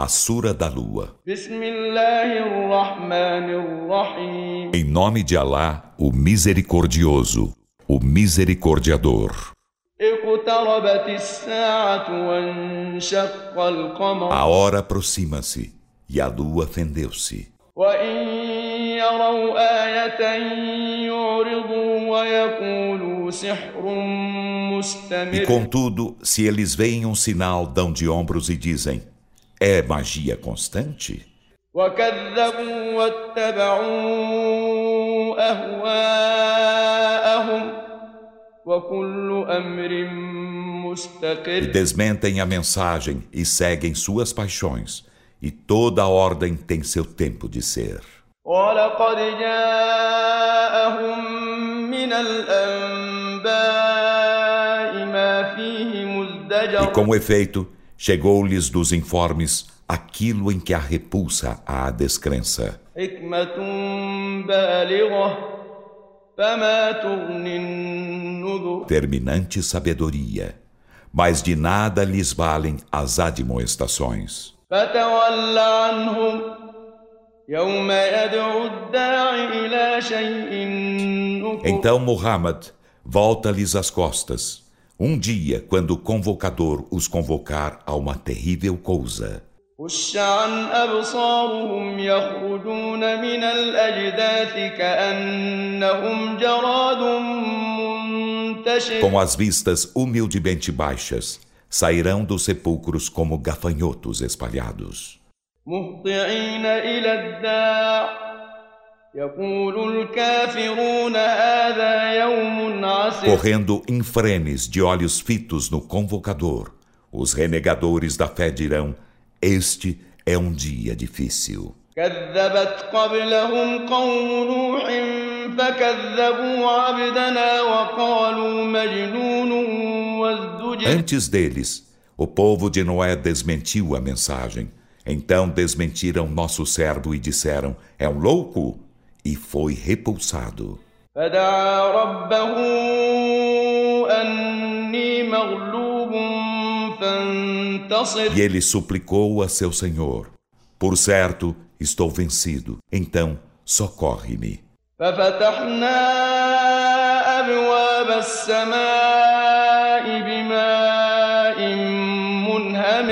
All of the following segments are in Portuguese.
A Sura da Lua. Em nome de Alá, o Misericordioso, o Misericordiador. A hora aproxima-se e a lua fendeu-se. E contudo, se eles veem um sinal, dão de ombros e dizem: É magia constante? وكذبوا واتبعوا أهواءهم وكل أمر E مستقر desmentem a mensagem e seguem suas paixões. E toda ordem tem seu tempo de ser. ولقد جاءهم من الأنباء ما فيه E مزدجر com efeito, Chegou-lhes dos informes aquilo em que a repulsa à descrença. Terminante sabedoria, mas de nada lhes valem as admoestações. Então Muhammad volta-lhes as costas Um dia, quando o convocador os convocar a uma terrível coisa. خش عن أبصارهم يخرجون من الأجداث كأنهم جراد منتشر Com as vistas humildemente baixas, sairão dos sepulcros como gafanhotos espalhados. مهطعين إلى الداع Correndo infrenes de olhos fitos no convocador, os renegadores da fé dirão: Este é um dia difícil. Antes deles, o povo de Noé desmentiu a mensagem. Então desmentiram nosso servo e disseram: É um louco? e foi repulsado. E ele suplicou a seu Senhor: Por certo, estou vencido, então socorre-me.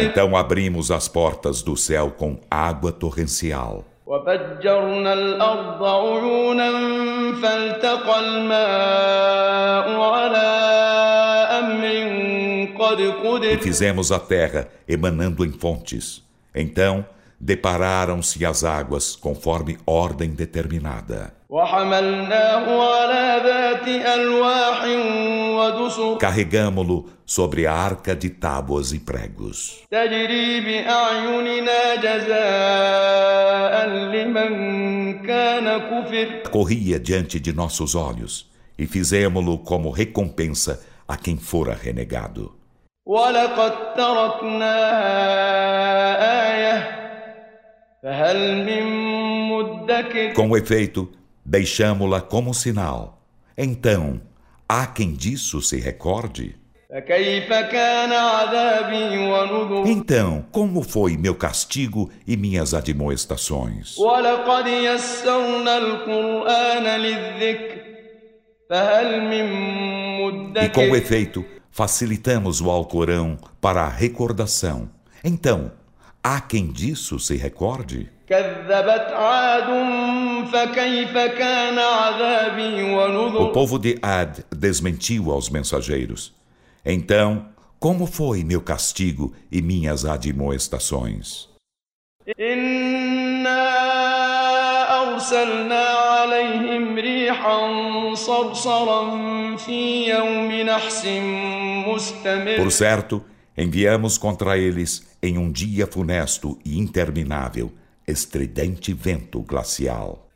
Então abrimos as portas do céu com água torrencial. وفجرنا الأرض عيونا فالتقى الماء على أمر قد E قدر fizemos a terra emanando em fontes. Então depararam-se as águas conforme ordem determinada. وحملناه على ذات ألواح ودسر Carregamo-lo sobre a arca de tábuas e pregos. تجري بأعيننا جزاء لمن كان كفر Corria diante de nossos olhos e fizemo-lo como recompensa a quem fora renegado. ولقد تركناها آية فهل من مدكر Com efeito, deixamo-la como sinal. Então, Há quem disso se recorde? Então, como foi meu castigo e minhas admoestações? E com efeito, facilitamos o Alcorão para a recordação. Então, há quem disso se recorde? كذبت عاد فكيف كان عذابي O ونذر povo de Ad desmentiu aos mensageiros. Então, como foi meu castigo e minhas admoestações? إنا أرسلنا عليهم ريحا صرصرا في يوم نحس مستمر Por certo, Enviamos contra eles, em um dia funesto e interminável, estridente vento glacial.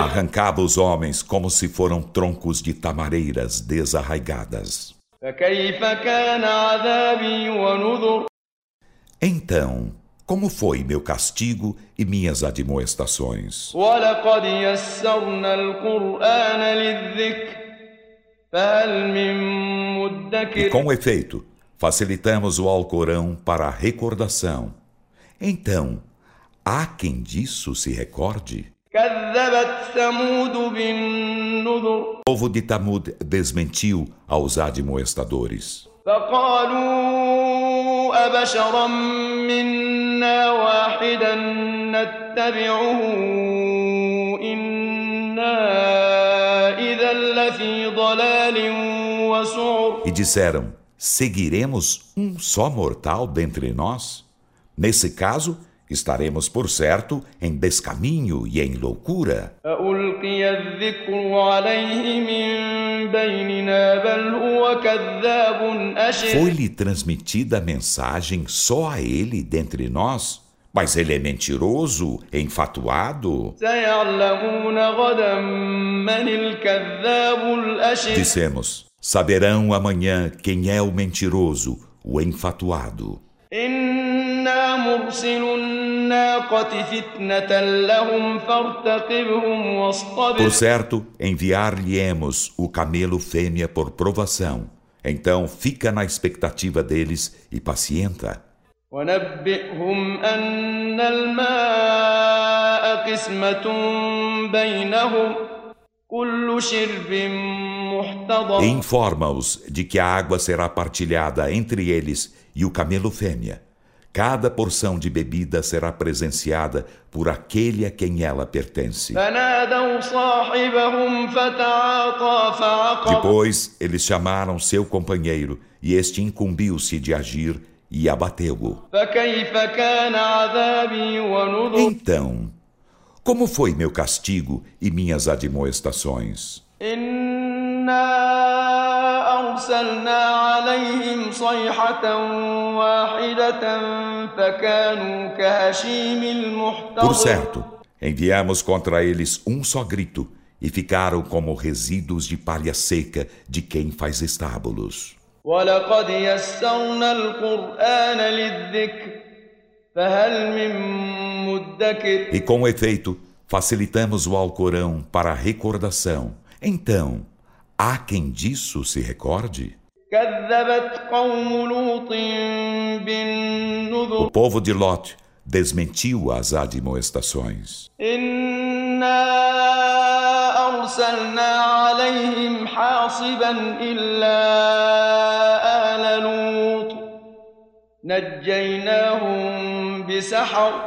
Arrancava os homens como se foram troncos de tamareiras desarraigadas. Então, como foi meu castigo e minhas admoestações? ولقد يسرنا القرآن للذكر فهل من E مدكر com efeito, facilitamos o Alcorão para a recordação. Então, há quem disso se recorde? كذبت ثمود بالنذر O povo de Tamud desmentiu aos admoestadores. فقالوا أبشرا منا واحدا نتبعه إنا إذا لفي ضلال وسعر E disseram: Seguiremos um só mortal dentre nós? Nesse caso, estaremos por certo em descaminho e em loucura. Foi-lhe transmitida a mensagem só a ele dentre nós, mas ele é mentiroso, enfatuado. Dissemos: saberão amanhã quem é o mentiroso, o enfatuado. إنا مرسل الناقة فتنة لهم فارتقبهم واصطبر Por certo, enviar-lhe-emos o camelo fêmea por provação. Então fica na expectativa deles e pacienta. ونبئهم أن الماء قسمة بينهم كل شرب E محتضر informa-os de que a água será partilhada entre eles e o camelo fêmea. Cada porção de bebida será presenciada por aquele a quem ela pertence. Depois, eles chamaram seu companheiro e este incumbiu-se de agir e abateu-o. Então, como foi meu castigo e minhas admoestações? عليهم صيحة واحدة فكانوا كهشيم Por المحتضر certo, enviamos contra eles um só grito e ficaram como resíduos de palha seca de quem faz estábulos. ولقد يسرنا القرآن للذكر فهل من مدكر E com efeito, facilitamos o Alcorão para a recordação. Então, há quem disso se recorde? O povo de Lot desmentiu as admoestações.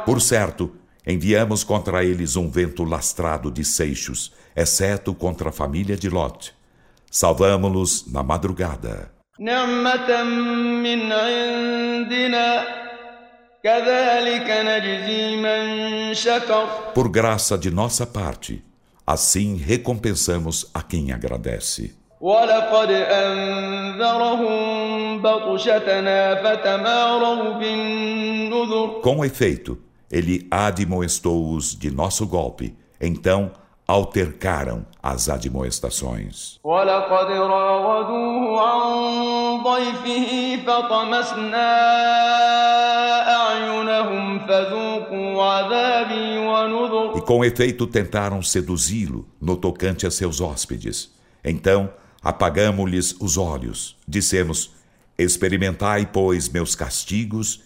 Por certo, enviamos contra eles um vento lastrado de seixos, exceto contra a família de Lot. Salvámo-los na madrugada. نعمة من عندنا كذلك نجزي من شكر Por graça de nossa parte, assim recompensamos a quem agradece. ولقد أنذرهم بطشتنا فتماروا بالنذر Com efeito, ele admoestou-os de nosso golpe. Então, altercaram as admoestações. E com efeito tentaram seduzi-lo no tocante a seus hóspedes. Então apagamos-lhes os olhos, dissemos: Experimentai, pois, meus castigos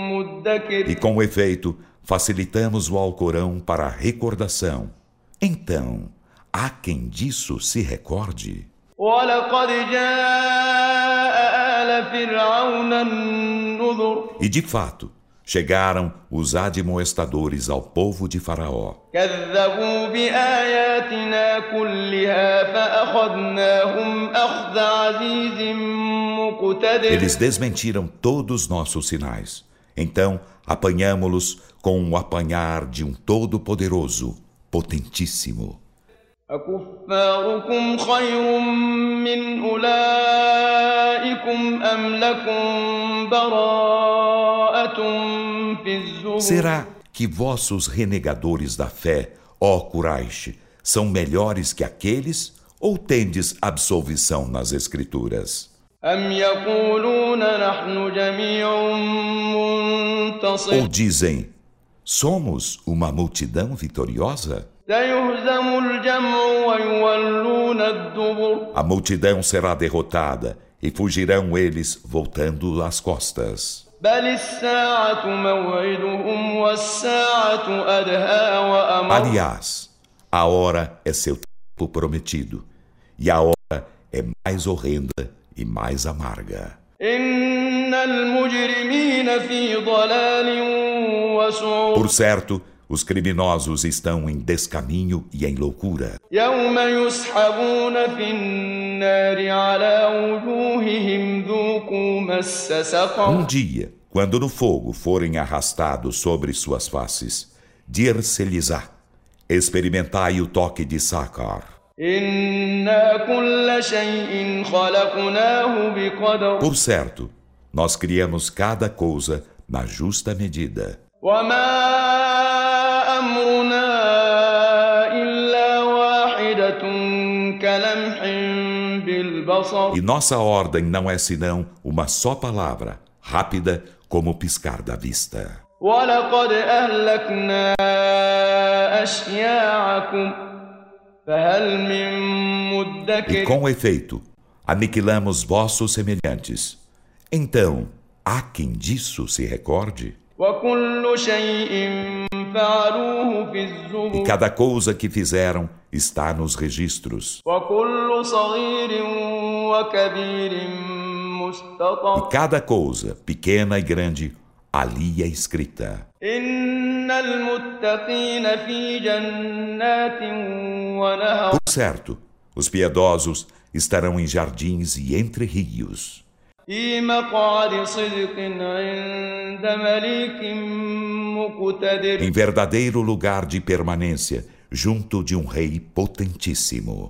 E com efeito, facilitamos o Alcorão para a recordação. Então, há quem disso se recorde? E de fato, chegaram os admoestadores ao povo de Faraó. Eles desmentiram todos nossos sinais. Então, apanhamo-los com o apanhar de um Todo-Poderoso, potentíssimo. أكفاركم خير من أولئكم أم لكم براءة في الزبر Será que vossos renegadores da fé, ó Quraish, são melhores que aqueles ou tendes absolvição nas escrituras? Ou dizem, somos uma multidão vitoriosa? A multidão será derrotada e fugirão eles voltando às costas. Aliás, a hora é seu tempo prometido, e a hora é mais horrenda e mais amarga. Por certo, os criminosos estão em descaminho e em loucura. Um dia, quando no fogo forem arrastados sobre suas faces, dir-se-lhes-á: experimentai o toque de Sakar. إنا كل شيء خلقناه بقدر Por certo, nós criamos cada coisa na justa medida. وما أمرنا إلا واحدة كلمح بالبصر E nossa ordem não é senão uma só palavra, rápida como o piscar da vista. ولقد أهلكنا أشياعكم فهل من e com efeito, aniquilamos vossos semelhantes. Então, há quem disso se recorde? E cada coisa que fizeram está nos registros. E cada coisa, pequena e grande, ali é escrita. Por certo, os piedosos estarão em jardins e entre rios. Em verdadeiro lugar de permanência, junto de um rei potentíssimo.